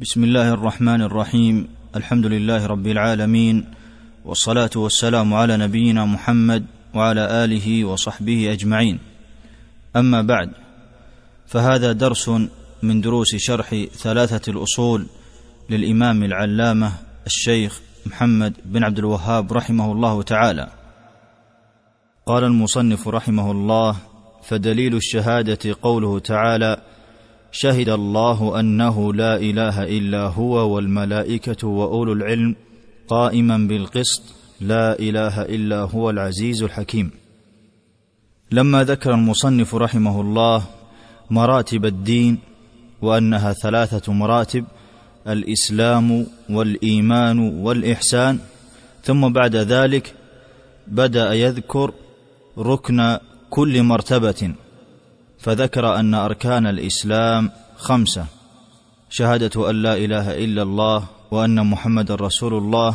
بسم الله الرحمن الرحيم. الحمد لله رب العالمين. والصلاة والسلام على نبينا محمد وعلى آله وصحبه أجمعين. أما بعد فهذا درس من دروس شرح ثلاثة الأصول للإمام العلامة الشيخ محمد بن عبد الوهاب رحمه الله تعالى. قال المصنف رحمه الله فدليل الشهادة قوله تعالى شهد الله أنه لا إله إلا هو والملائكة وأولو العلم قائما بالقسط لا إله إلا هو العزيز الحكيم. لما ذكر المصنف رحمه الله مراتب الدين وأنها ثلاثة مراتب الإسلام والإيمان والإحسان ثم بعد ذلك بدأ يذكر ركن كل مرتبة. فذكر أن أركان الإسلام خمسة شهادة أن لا إله إلا الله وأن محمدا رسول الله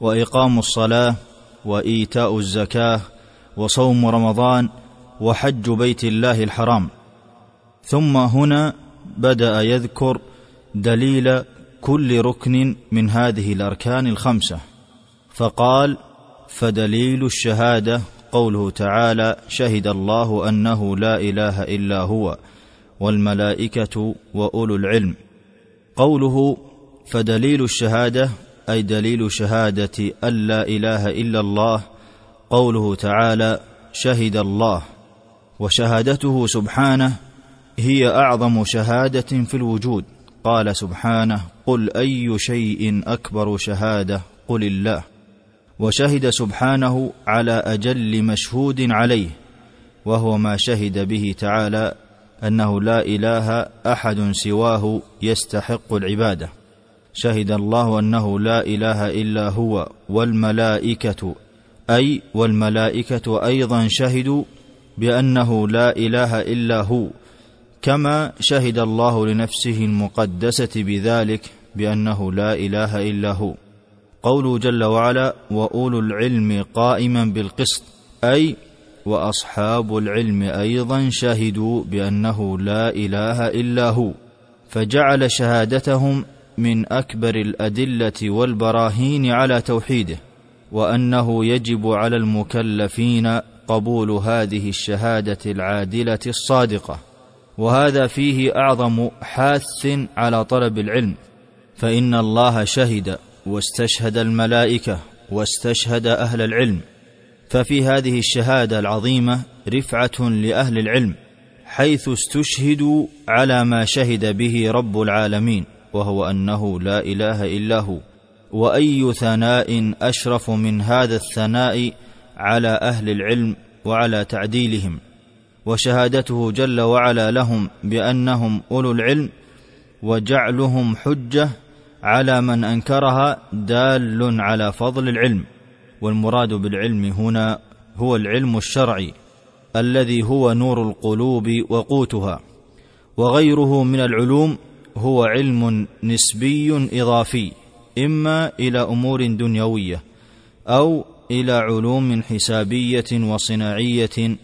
وإقام الصلاة وإيتاء الزكاة وصوم رمضان وحج بيت الله الحرام. ثم هنا بدأ يذكر دليل كل ركن من هذه الأركان الخمسة. فقال فدليل الشهادة قوله تعالى شهد الله أنه لا إله إلا هو والملائكة وأولو العلم. قوله فدليل الشهادة أي دليل شهادة أن لا إله إلا الله قوله تعالى شهد الله. وشهادته سبحانه هي أعظم شهادة في الوجود. قال سبحانه قل أي شيء أكبر شهادة قل الله. وشهد سبحانه على أجل مشهود عليه وهو ما شهد به تعالى أنه لا إله أحد سواه يستحق العبادة. شهد الله أنه لا إله إلا هو والملائكة أي والملائكة أيضا شهدوا بأنه لا إله إلا هو كما شهد الله لنفسه المقدسة بذلك بأنه لا إله إلا هو. قوله جل وعلا واولو العلم قائما بالقسط أي واصحاب العلم أيضا شهدوا بانه لا اله الا هو فجعل شهادتهم من اكبر الادله والبراهين على توحيده وانه يجب على المكلفين قبول هذه الشهاده العادله الصادقه. وهذا فيه اعظم حاث على طلب العلم فان الله شهد واستشهد الملائكة واستشهد أهل العلم ففي هذه الشهادة العظيمة رفعة لأهل العلم حيث استشهدوا على ما شهد به رب العالمين وهو أنه لا إله إلا هو وأي ثناء أشرف من هذا الثناء على أهل العلم وعلى تعديلهم وشهادته جل وعلا لهم بأنهم أولو العلم وجعلهم حجة على من أنكرها دال على فضل العلم والمراد بالعلم هنا هو العلم الشرعي الذي هو نور القلوب وقوتها وغيره من العلوم هو علم نسبي إضافي إما إلى أمور دنيوية أو إلى علوم حسابية وصناعية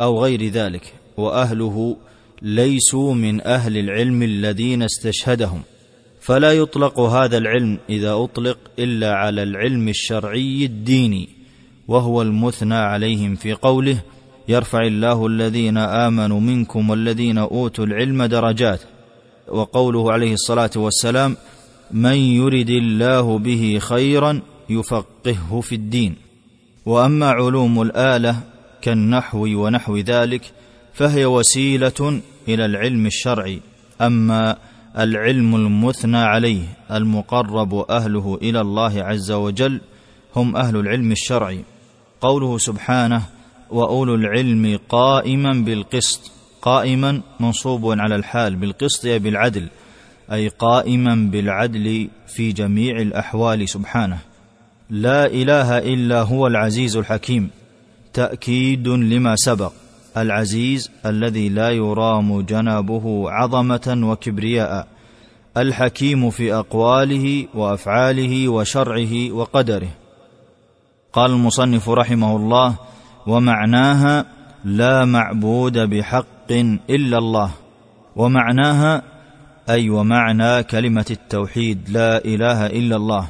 أو غير ذلك وأهله ليسوا من أهل العلم الذين استشهدهم. فلا يطلق هذا العلم إذا أطلق إلا على العلم الشرعي الديني وهو المثنى عليهم في قوله يرفع الله الذين آمنوا منكم والذين أوتوا العلم درجات. وقوله عليه الصلاة والسلام من يرد الله به خيرا يفقهه في الدين. وأما علوم الآلة كالنحو ونحو ذلك فهي وسيلة إلى العلم الشرعي. أما العلم المثنى عليه المقرب أهله إلى الله عز وجل هم أهل العلم الشرعي. قوله سبحانه وأولو العلم قائما بالقسط قائما منصوب على الحال بالقسط أي بالعدل أي قائما بالعدل في جميع الأحوال سبحانه. لا إله إلا هو العزيز الحكيم. تأكيد لما سبق. العزيز الذي لا يرام جنابه عظمة وكبرياء الحكيم في أقواله وأفعاله وشرعه وقدره. قال المصنف رحمه الله ومعناها لا معبود بحق إلا الله. ومعناها أي ومعنى كلمة التوحيد لا إله إلا الله.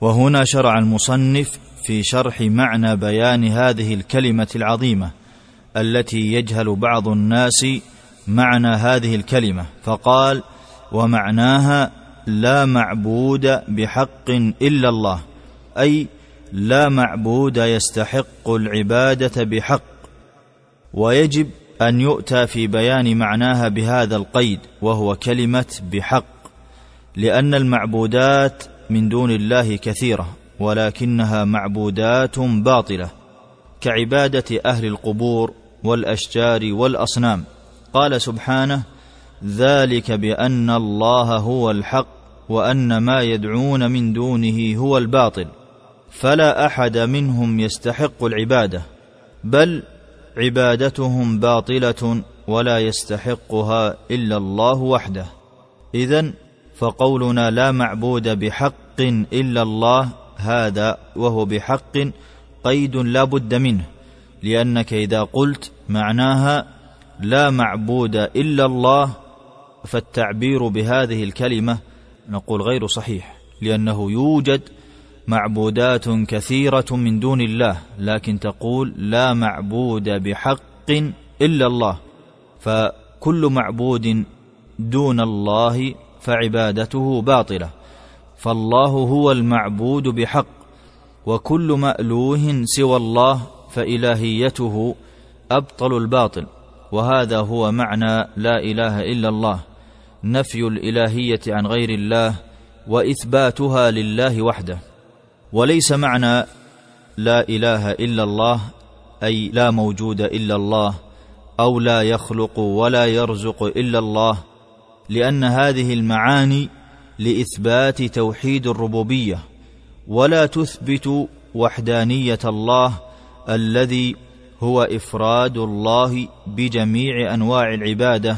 وهنا شرع المصنف في شرح معنى بيان هذه الكلمة العظيمة. التي يجهل بعض الناس معنى هذه الكلمة فقال ومعناها لا معبود بحق إلا الله أي لا معبود يستحق العبادة بحق ويجب أن يؤتى في بيان معناها بهذا القيد وهو كلمة بحق لأن المعبودات من دون الله كثيرة ولكنها معبودات باطلة كعبادة أهل القبور والأشجار والأصنام. قال سبحانه ذلك بأن الله هو الحق وأن ما يدعون من دونه هو الباطل فلا أحد منهم يستحق العبادة بل عبادتهم باطلة ولا يستحقها إلا الله وحده. إذن فقولنا لا معبود بحق إلا الله هذا وهو بحق قيد لا بد منه لأنك إذا قلت معناها لا معبود إلا الله فالتعبير بهذه الكلمة نقول غير صحيح لأنه يوجد معبودات كثيرة من دون الله لكن تقول لا معبود بحق إلا الله فكل معبود دون الله فعبادته باطلة فالله هو المعبود بحق وكل مألوه سوى الله فإلهيته أبطل الباطل وهذا هو معنى لا إله إلا الله نفي الإلهية عن غير الله وإثباتها لله وحده. وليس معنى لا إله إلا الله أي لا موجود إلا الله أو لا يخلق ولا يرزق إلا الله لأن هذه المعاني لإثبات توحيد الربوبية ولا تثبت وحدانية الله الذي هو إفراد الله بجميع أنواع العبادة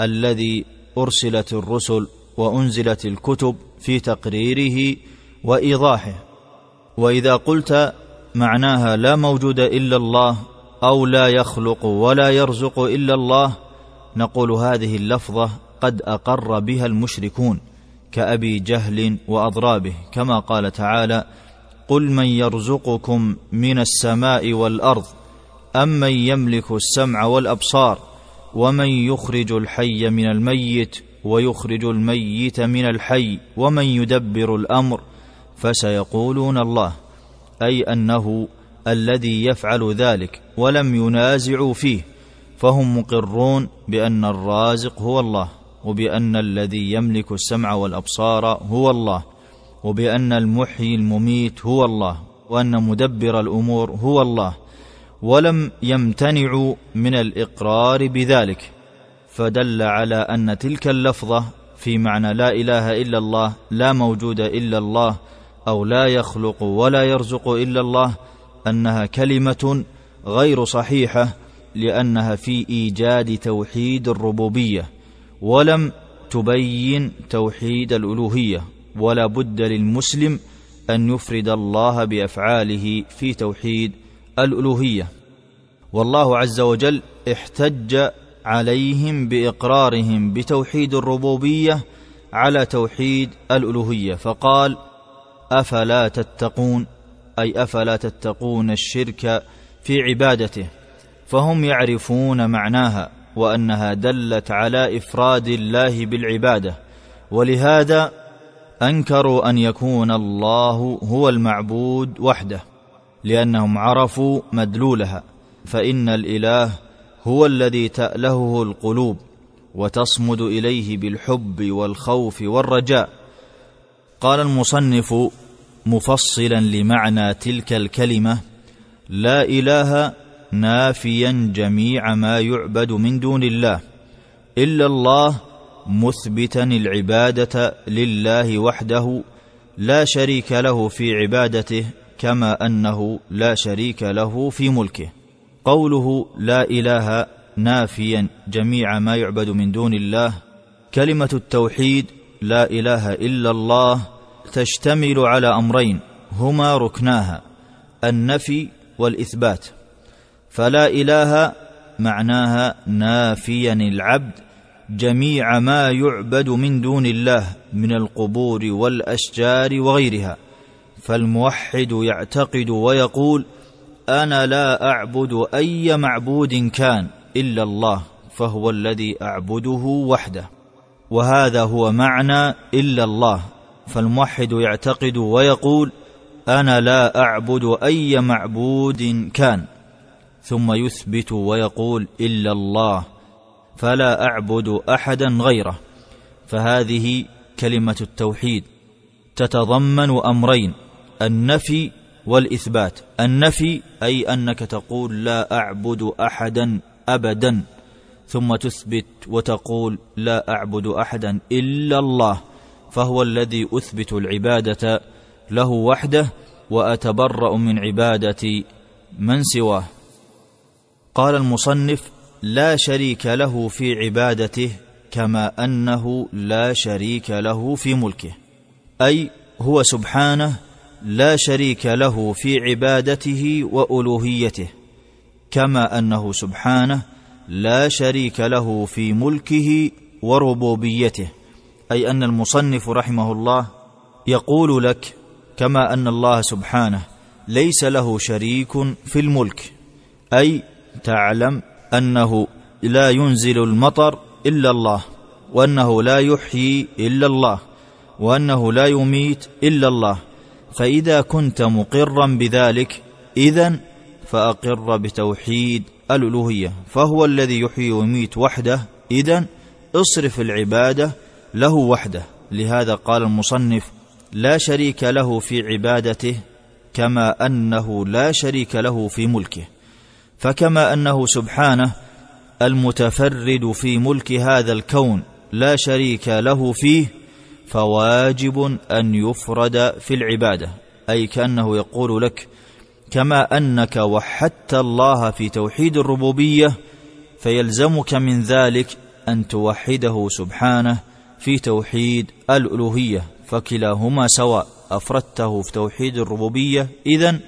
الذي أرسلت الرسل وأنزلت الكتب في تقريره وإيضاحه. وإذا قلت معناها لا موجود إلا الله أو لا يخلق ولا يرزق إلا الله نقول هذه اللفظة قد أقر بها المشركون كأبي جهل وأضرابه. كما قال تعالى قل من يرزقكم من السماء والأرض امن يملك السمع والأبصار ومن يخرج الحي من الميت ويخرج الميت من الحي ومن يدبر الأمر فسيقولون الله أي أنه الذي يفعل ذلك ولم ينازعوا فيه فهم مقرون بأن الرازق هو الله وبأن الذي يملك السمع والأبصار هو الله وبأن المحيي المميت هو الله وأن مدبر الأمور هو الله ولم يمتنعوا من الإقرار بذلك فدل على أن تلك اللفظة في معنى لا إله إلا الله لا موجود إلا الله أو لا يخلق ولا يرزق إلا الله أنها كلمة غير صحيحة لأنها في إيجاد توحيد الربوبية ولم تبين توحيد الألوهية ولا بد للمسلم أن يفرد الله بأفعاله في توحيد الألوهية. والله عز وجل احتج عليهم بإقرارهم بتوحيد الربوبية على توحيد الألوهية. فقال أفلا تتقون؟ أي أفلا تتقون الشرك في عبادته؟ فهم يعرفون معناها وأنها دلت على إفراد الله بالعبادة. ولهذا أنكروا أن يكون الله هو المعبود وحده. لأنهم عرفوا مدلولها فإن الإله هو الذي تألهه القلوب وتصمد إليه بالحب والخوف والرجاء. قال المصنف مفصلا لمعنى تلك الكلمة لا إله نافيا جميع ما يعبد من دون الله إلا الله مثبتا العبادة لله وحده لا شريك له في عبادته كما أنه لا شريك له في ملكه. قوله لا إله نافيا جميع ما يعبد من دون الله كلمة التوحيد لا إله إلا الله تشتمل على أمرين هما ركناها النفي والإثبات. فلا إله معناها نافيا العبد جميع ما يعبد من دون الله من القبور والأشجار وغيرها. فالموحد يعتقد ويقول أنا لا أعبد أي معبود كان إلا الله فهو الذي أعبده وحده وهذا هو معنى إلا الله. فالموحد يعتقد ويقول أنا لا أعبد أي معبود كان. ثم يثبت ويقول إلا الله فلا أعبد أحدا غيره. فهذه كلمة التوحيد تتضمن أمرين النفي والإثبات. النفي أي أنك تقول لا أعبد أحدا أبدا ثم تثبت وتقول لا أعبد أحدا إلا الله فهو الذي أثبت العبادة له وحده وأتبرأ من عبادة من سواه. قال المصنف لا شريك له في عبادته كما أنه لا شريك له في ملكه أي هو سبحانه لا شريك له في عبادته وألوهيته كما أنه سبحانه لا شريك له في ملكه وربوبيته. أي أن المصنف رحمه الله يقول لك كما أن الله سبحانه ليس له شريك في الملك. أي تعلم أنه لا ينزل المطر إلا الله وأنه لا يحيي إلا الله وأنه لا يميت إلا الله. فإذا كنت مقرا بذلك اذا فأقر بتوحيد الألوهية فهو الذي يحيي ويميت وحده اذا اصرف العبادة له وحده. لهذا قال المصنف لا شريك له في عبادته كما أنه لا شريك له في ملكه. فكما أنه سبحانه المتفرد في ملك هذا الكون لا شريك له فيه فواجب أن يفرد في العبادة أي كأنه يقول لك كما أنك وحدت الله في توحيد الربوبية فيلزمك من ذلك أن توحده سبحانه في توحيد الألوهية فكلاهما سواء أفردته في توحيد الربوبية اذا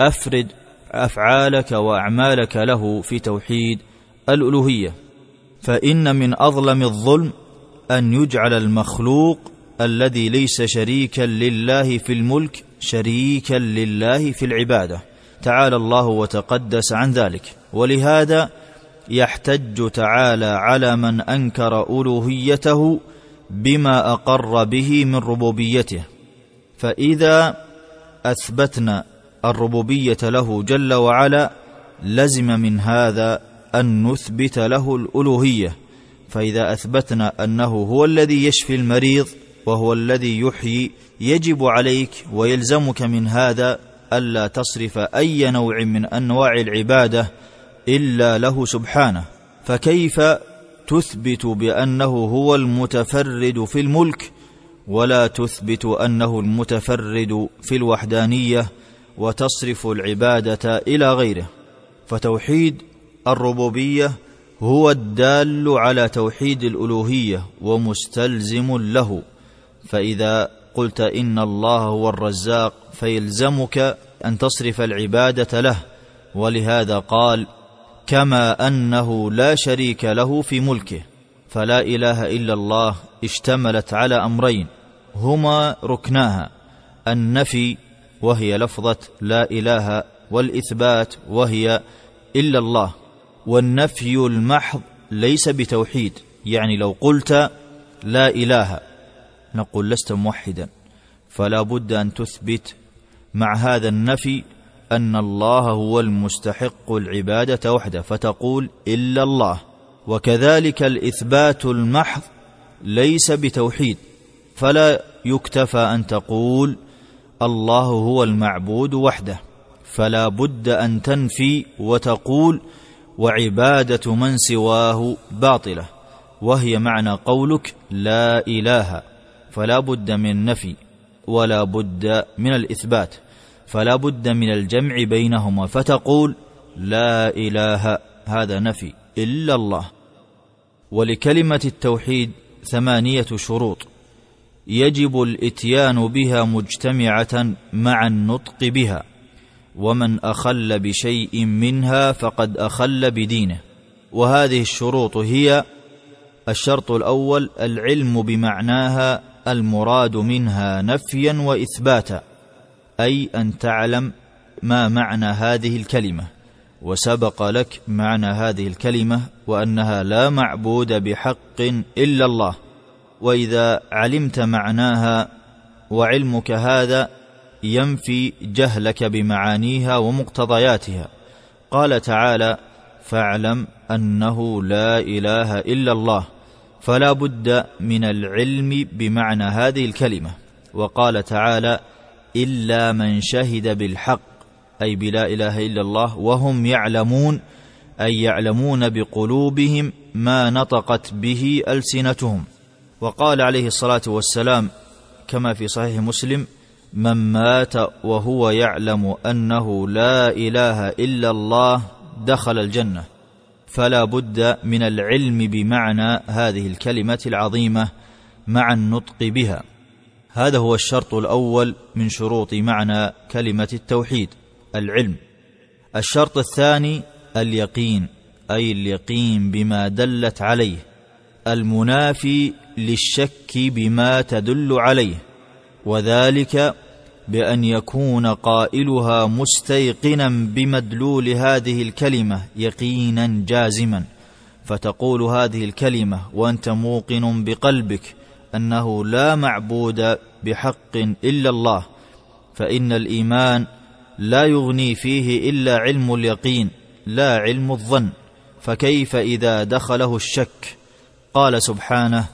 أفرد أفعالك وأعمالك له في توحيد الألوهية. فإن من أظلم الظلم أن يجعل المخلوق الذي ليس شريكا لله في الملك شريكا لله في العبادة. تعالى الله وتقدس عن ذلك. ولهذا يحتج تعالى على من أنكر ألوهيته بما أقر به من ربوبيته. فإذا أثبتنا الربوبية له جل وعلا لزم من هذا أن نثبت له الألوهية. فإذا أثبتنا أنه هو الذي يشفي المريض وهو الذي يحيي يجب عليك ويلزمك من هذا ألا تصرف أي نوع من أنواع العبادة إلا له سبحانه. فكيف تثبت بأنه هو المتفرد في الملك ولا تثبت أنه المتفرد في الوحدانية وتصرف العبادة إلى غيره؟ فتوحيد الربوبية هو الدال على توحيد الألوهية ومستلزم له. فإذا قلت إن الله هو الرزاق فيلزمك أن تصرف العبادة له ولهذا قال كما أنه لا شريك له في ملكه فلا إله إلا الله اشتملت على أمرين هما ركناها النفي وهي لفظة لا إله والإثبات وهي إلا الله والنفي المحض ليس بتوحيد يعني لو قلت لا إله نقول لست موحدا فلا بد أن تثبت مع هذا النفي أن الله هو المستحق العبادة وحده فتقول إلا الله. وكذلك الإثبات المحض ليس بتوحيد فلا يكتفى أن تقول الله هو المعبود وحده فلا بد أن تنفي وتقول وعبادة من سواه باطلة وهي معنى قولك لا إله. فلا بد من النفي ولا بد من الإثبات فلا بد من الجمع بينهما فتقول لا إله هذا نفي إلا الله. ولكلمة التوحيد ثمانية شروط. يجب الإتيان بها مجتمعة مع النطق بها ومن أخل بشيء منها فقد أخل بدينه. وهذه الشروط هي الشرط الأول العلم بمعناها المراد منها نفيا وإثباتا أي أن تعلم ما معنى هذه الكلمة وسبق لك معنى هذه الكلمة وأنها لا معبود بحق إلا الله وإذا علمت معناها وعلمك هذا ينفي جهلك بمعانيها ومقتضياتها. قال تعالى فاعلم أنه لا إله إلا الله فلا بد من العلم بمعنى هذه الكلمة. وقال تعالى إلا من شهد بالحق أي بلا إله إلا الله وهم يعلمون أي يعلمون بقلوبهم ما نطقت به ألسنتهم. وقال عليه الصلاة والسلام كما في صحيح مسلم من مات وهو يعلم أنه لا إله إلا الله دخل الجنة. فلا بد من العلم بمعنى هذه الكلمة العظيمة مع النطق بها. هذا هو الشرط الأول من شروط معنى كلمة التوحيد العلم. الشرط الثاني اليقين أي اليقين بما دلت عليه. المنافي للشك بما تدل عليه. وذلك بأن يكون قائلها مستيقنا بمدلول هذه الكلمة يقينا جازما. فتقول هذه الكلمة وأنت موقن بقلبك أنه لا معبود بحق إلا الله فإن الإيمان لا يغني فيه إلا علم اليقين لا علم الظن. فكيف إذا دخله الشك؟ قال سبحانه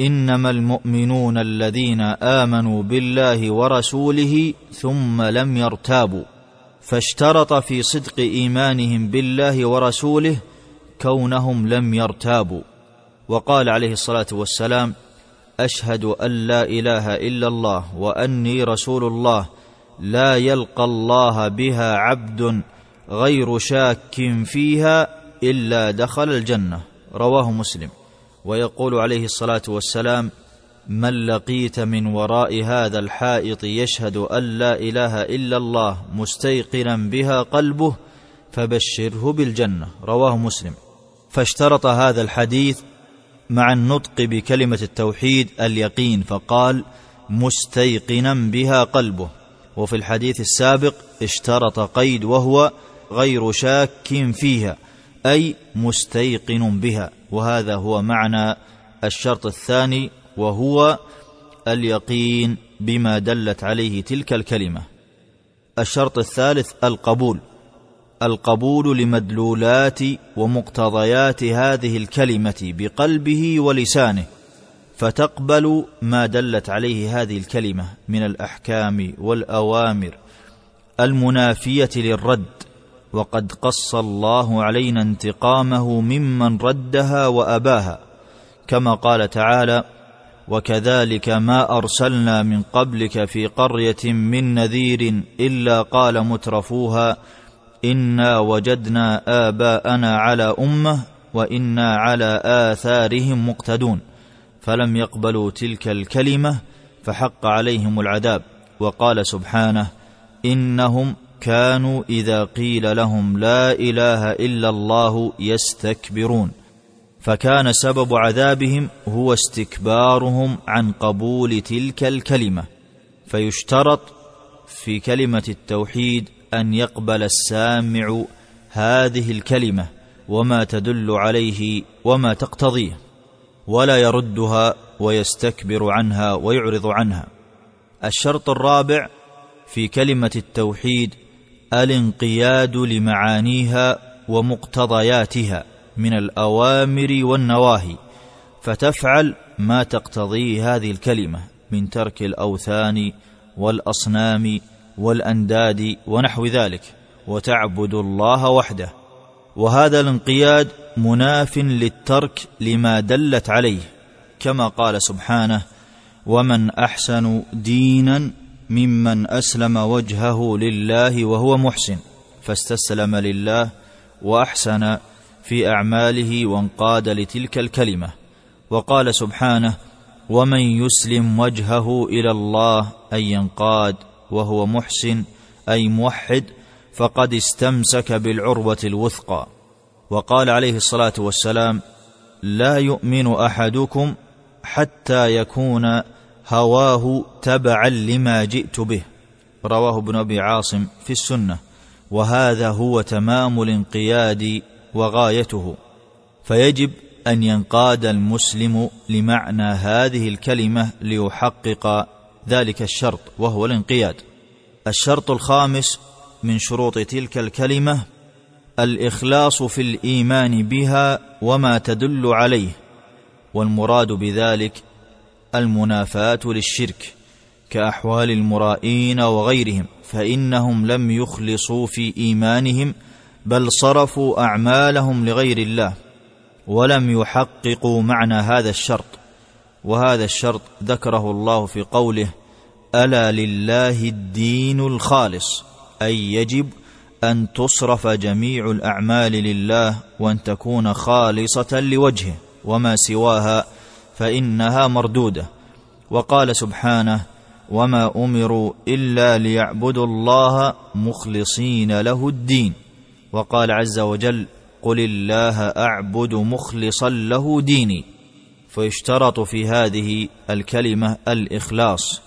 إنما المؤمنون الذين آمنوا بالله ورسوله ثم لم يرتابوا فاشترط في صدق إيمانهم بالله ورسوله كونهم لم يرتابوا. وقال عليه الصلاة والسلام أشهد أن لا إله إلا الله وأني رسول الله لا يلقى الله بها عبد غير شاك فيها إلا دخل الجنة. رواه مسلم. ويقول عليه الصلاة والسلام من لقيت من وراء هذا الحائط يشهد أن لا إله إلا الله مستيقنا بها قلبه فبشره بالجنة. رواه مسلم. فاشترط هذا الحديث مع النطق بكلمة التوحيد اليقين فقال مستيقنا بها قلبه. وفي الحديث السابق اشترط قيد وهو غير شاك فيها. أي مستيقن بها وهذا هو معنى الشرط الثاني وهو اليقين بما دلت عليه تلك الكلمة. الشرط الثالث القبول. القبول لمدلولات ومقتضيات هذه الكلمة بقلبه ولسانه فتقبل ما دلت عليه هذه الكلمة من الأحكام والأوامر المنافية للرد. وقد قص الله علينا انتقامه ممن ردها وأباها. كما قال تعالى وكذلك ما أرسلنا من قبلك في قرية من نذير إلا قال مترفوها إنا وجدنا آباءنا على أمة وإنا على آثارهم مقتدون. فلم يقبلوا تلك الكلمة فحق عليهم العذاب. وقال سبحانه إنهم كانوا إذا قيل لهم لا إله إلا الله يستكبرون. فكان سبب عذابهم هو استكبارهم عن قبول تلك الكلمة. فيشترط في كلمة التوحيد أن يقبل السامع هذه الكلمة وما تدل عليه وما تقتضيه ولا يردها ويستكبر عنها ويعرض عنها. الشرط الرابع في كلمة التوحيد الانقياد لمعانيها ومقتضياتها من الأوامر والنواهي فتفعل ما تقتضيه هذه الكلمة من ترك الأوثان والأصنام والأنداد ونحو ذلك وتعبد الله وحده. وهذا الانقياد مناف للترك لما دلت عليه كما قال سبحانه ومن أحسن دينا ممن أسلم وجهه لله وهو محسن فاستسلم لله وأحسن في أعماله وانقاد لتلك الكلمة. وقال سبحانه ومن يسلم وجهه إلى الله أي ينقاد وهو محسن أي موحد فقد استمسك بالعروة الوثقى. وقال عليه الصلاة والسلام لا يؤمن أحدكم حتى يكون هواه تبعا لما جئت به. رواه ابن أبي عاصم في السنة. وهذا هو تمام الانقياد وغايته. فيجب أن ينقاد المسلم لمعنى هذه الكلمة ليحقق ذلك الشرط وهو الانقياد. الشرط الخامس من شروط تلك الكلمة الإخلاص في الإيمان بها وما تدل عليه. والمراد بذلك المنافاة للشرك كأحوال المرائين وغيرهم فإنهم لم يخلصوا في إيمانهم بل صرفوا أعمالهم لغير الله ولم يحققوا معنى هذا الشرط. وهذا الشرط ذكره الله في قوله ألا لله الدين الخالص أي يجب أن تصرف جميع الأعمال لله وأن تكون خالصة لوجهه وما سواها فإنها مردودة. وقال سبحانه وما أمروا إلا ليعبدوا الله مخلصين له الدين وقال عز وجل قل الله أعبد مخلصا له ديني فيشترط في هذه الكلمة الإخلاص.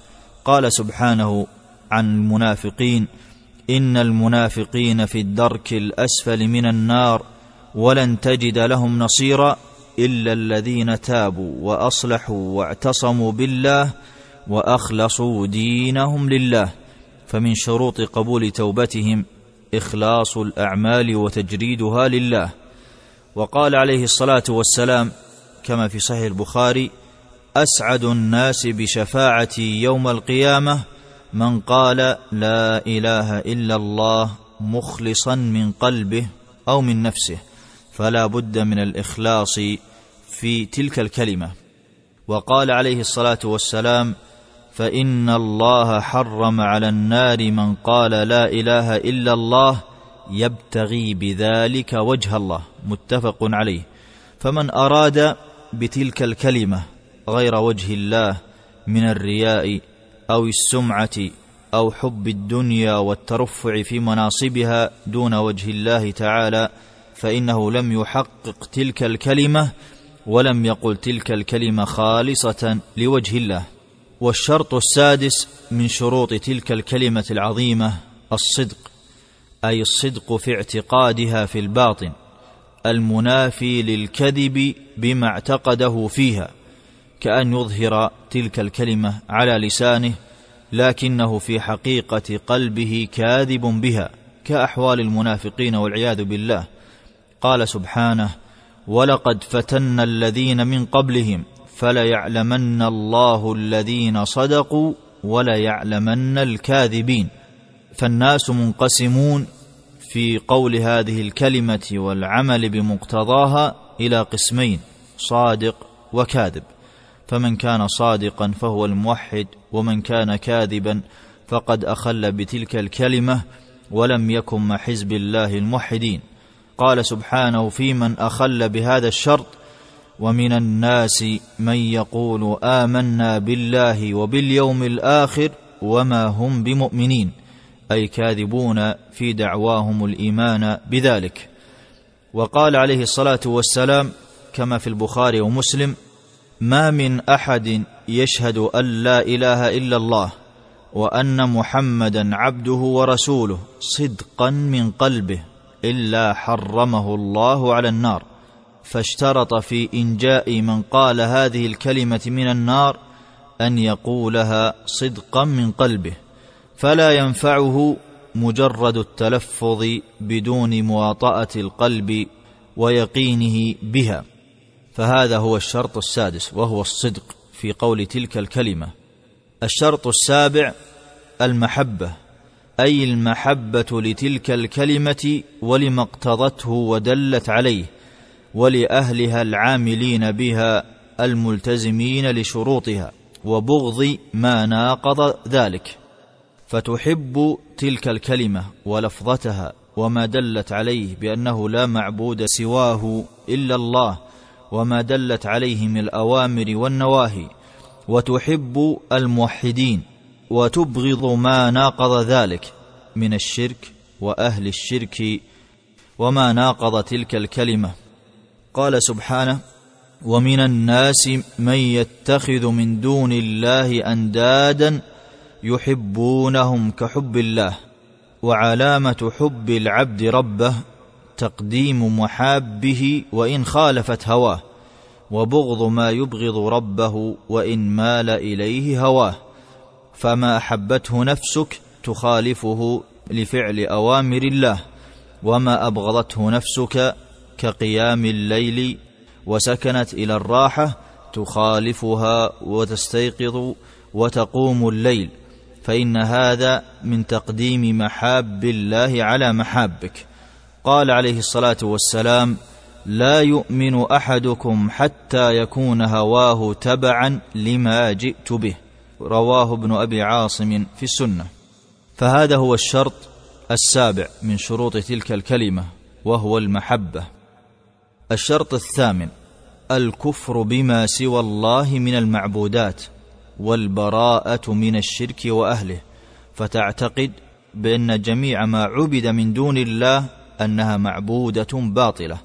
قال سبحانه عن المنافقين إن المنافقين في الدرك الأسفل من النار ولن تجد لهم نصيرا إلا الذين تابوا وأصلحوا واعتصموا بالله وأخلصوا دينهم لله فمن شروط قبول توبتهم إخلاص الأعمال وتجريدها لله. وقال عليه الصلاة والسلام كما في صحيح البخاري أسعد الناس بشفاعتي يوم القيامة من قال لا إله إلا الله مخلصا من قلبه أو من نفسه فلا بد من الإخلاص في تلك الكلمة وقال عليه الصلاة والسلام فإن الله حرم على النار من قال لا إله إلا الله يبتغي بذلك وجه الله. متفق عليه. فمن أراد بتلك الكلمة غير وجه الله من الرياء أو السمعة أو حب الدنيا والترفع في مناصبها دون وجه الله تعالى فإنه لم يحقق تلك الكلمة ولم يقل تلك الكلمة خالصة لوجه الله. والشرط السادس من شروط تلك الكلمة العظيمة الصدق أي الصدق في اعتقادها في الباطن المنافي للكذب بما اعتقده فيها كأن يظهر تلك الكلمة على لسانه لكنه في حقيقة قلبه كاذب بها كأحوال المنافقين والعياذ بالله. قال سبحانه ولقد فتنا الذين من قبلهم فليعلمن الله الذين صدقوا وليعلمن الكاذبين. فالناس منقسمون في قول هذه الكلمة والعمل بمقتضاها إلى قسمين صادق وكاذب. فمن كان صادقا فهو الموحد ومن كان كاذبا فقد أخل بتلك الكلمة ولم يكن مع حزب الله الموحدين. قال سبحانه في من أخل بهذا الشرط ومن الناس من يقول آمنا بالله وباليوم الآخر وما هم بمؤمنين أي كاذبون في دعواهم الإيمان بذلك. وقال عليه الصلاة والسلام كما في البخاري ومسلم ما من أحد يشهد أن لا إله إلا الله وأن محمدا عبده ورسوله صدقا من قلبه. إلا حرمه الله على النار فاشترط في إنجاء من قال هذه الكلمة من النار أن يقولها صدقا من قلبه فلا ينفعه مجرد التلفظ بدون مواطأة القلب ويقينه بها فهذا هو الشرط السادس وهو الصدق في قول تلك الكلمة. الشرط السابع المحبة. أي المحبة لتلك الكلمة ولما اقتضته ودلت عليه ولأهلها العاملين بها الملتزمين لشروطها وبغض ما ناقض ذلك. فتحب تلك الكلمة ولفظتها وما دلت عليه بأنه لا معبود سواه إلا الله وما دلت عليه من الأوامر والنواهي. وتحب الموحدين. وتبغض ما ناقض ذلك من الشرك وأهل الشرك وما ناقض تلك الكلمة. قال سبحانه ومن الناس من يتخذ من دون الله أندادا يحبونهم كحب الله وعلامة حب العبد ربه تقديم محابه وإن خالفت هواه وبغض ما يبغض ربه وإن مال إليه هواه. فما احبته نفسك تخالفه لفعل اوامر الله وما ابغضته نفسك كقيام الليل وسكنت إلى الراحه تخالفها وتستيقظ وتقوم الليل فان هذا من تقديم محاب الله على محابك قال عليه الصلاه والسلام لا يؤمن احدكم حتى يكون هواه تبعا لما جئت به رواه ابن أبي عاصم في السنة. فهذا هو الشرط السابع من شروط تلك الكلمة وهو المحبة. الشرط الثامن الكفر بما سوى الله من المعبودات والبراءة من الشرك وأهله. فتعتقد بأن جميع ما عبد من دون الله أنها معبودة باطلة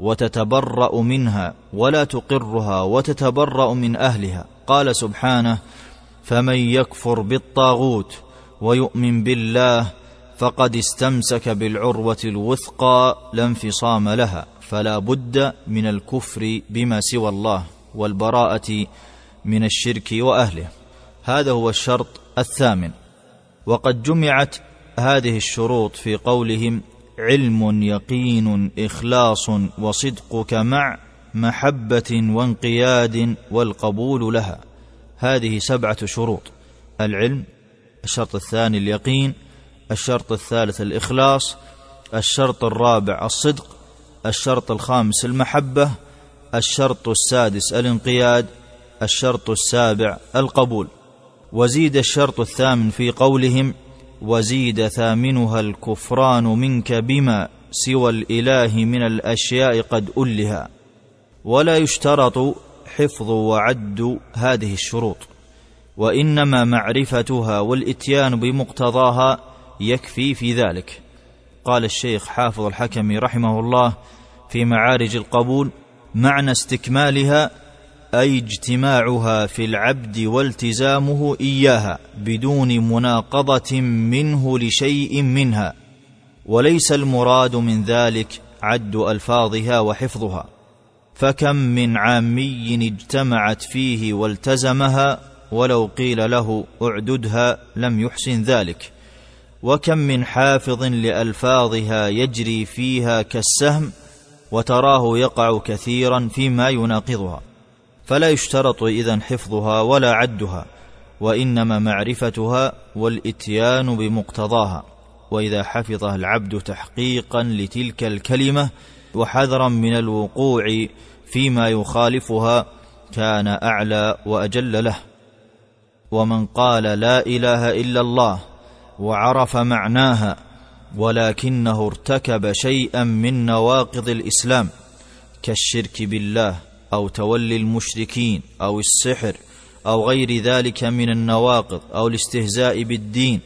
وتتبرأ منها ولا تقرها وتتبرأ من أهلها. قال سبحانه فمن يكفر بالطاغوت ويؤمن بالله فقد استمسك بالعروة الوثقى لا انفصام لها فلا بد من الكفر بما سوى الله والبراءة من الشرك وأهله. هذا هو الشرط الثامن. وقد جمعت هذه الشروط في قولهم علم يقين إخلاص وصدقك مع محبة وانقياد والقبول لها. هذه سبعة شروط. العلم الشرط الثاني اليقين الشرط الثالث الإخلاص الشرط الرابع الصدق الشرط الخامس المحبة الشرط السادس الانقياد الشرط السابع القبول. وزيد الشرط الثامن في قولهم وزيد ثامنها الكفران منك بما سوى الإله من الأشياء قد ألها. ولا يشترط حفظ وعد هذه الشروط. وإنما معرفتها والإتيان بمقتضاها يكفي في ذلك. قال الشيخ حافظ الحكم رحمه الله في معارج القبول معنى استكمالها أي اجتماعها في العبد والتزامه إياها بدون مناقضة منه لشيء منها وليس المراد من ذلك عد ألفاظها وحفظها. فكم من عامي اجتمعت فيه والتزمها ولو قيل له اعددها لم يحسن ذلك. وكم من حافظ لألفاظها يجري فيها كالسهم وتراه يقع كثيرا فيما يناقضها. فلا يشترط إذن حفظها ولا عدها وإنما معرفتها والإتيان بمقتضاها. وإذا حفظها العبد تحقيقا لتلك الكلمة وحذرا من الوقوع فيما يخالفها كان أعلى وأجل له. ومن قال لا إله إلا الله وعرف معناها ولكنه ارتكب شيئا من نواقض الإسلام كالشرك بالله أو تولي المشركين أو السحر أو غير ذلك من النواقض أو الاستهزاء بالدين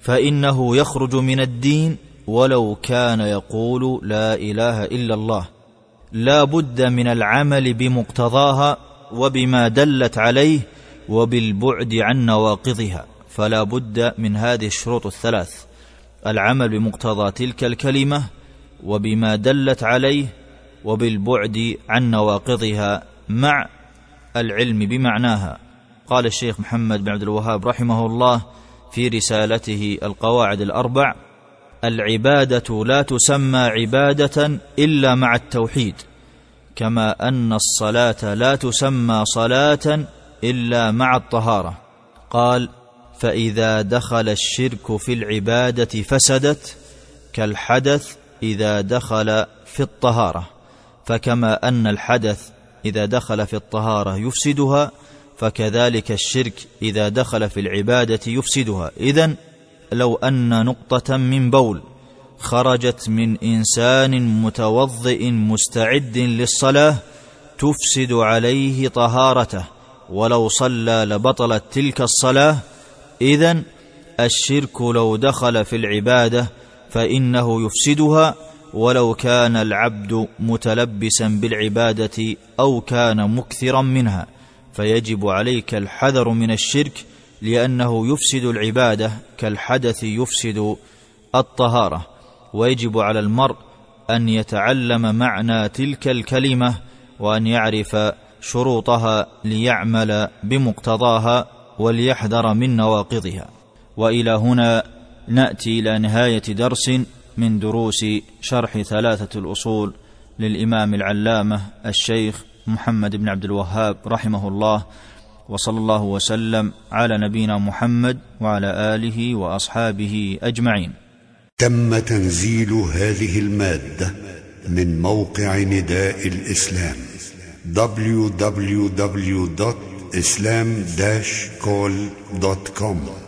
فإنه يخرج من الدين ولو كان يقول لا إله إلا الله. لا بد من العمل بمقتضاها وبما دلت عليه وبالبعد عن نواقضها. فلا بد من هذه الشروط الثلاث. العمل بمقتضى تلك الكلمة وبما دلت عليه وبالبعد عن نواقضها مع العلم بمعناها. قال الشيخ محمد بن عبد الوهاب رحمه الله في رسالته القواعد الأربع العبادة لا تسمى عبادة إلا مع التوحيد كما أن الصلاة لا تسمى صلاة إلا مع الطهارة. قال فإذا دخل الشرك في العبادة فسدت كالحدث إذا دخل في الطهارة. فكما أن الحدث إذا دخل في الطهارة يفسدها فكذلك الشرك إذا دخل في العبادة يفسدها. اذا لو أن نقطة من بول خرجت من إنسان متوضئ مستعد للصلاة تفسد عليه طهارته ولو صلى لبطلت تلك الصلاة. اذا الشرك لو دخل في العبادة فإنه يفسدها ولو كان العبد متلبسا بالعبادة أو كان مكثرا منها. فيجب عليك الحذر من الشرك لأنه يفسد العبادة كالحدث يفسد الطهارة ويجب على المرء أن يتعلم معنى تلك الكلمة وأن يعرف شروطها ليعمل بمقتضاها وليحذر من نواقضها. وإلى هنا نأتي إلى نهاية درس من دروس شرح ثلاثة الأصول للإمام العلامة الشيخ محمد بن عبد الوهاب رحمه الله وصلى الله وسلم على نبينا محمد وعلى آله وأصحابه أجمعين. تم تنزيل هذه المادة من موقع نداء الإسلام www.islam-call.com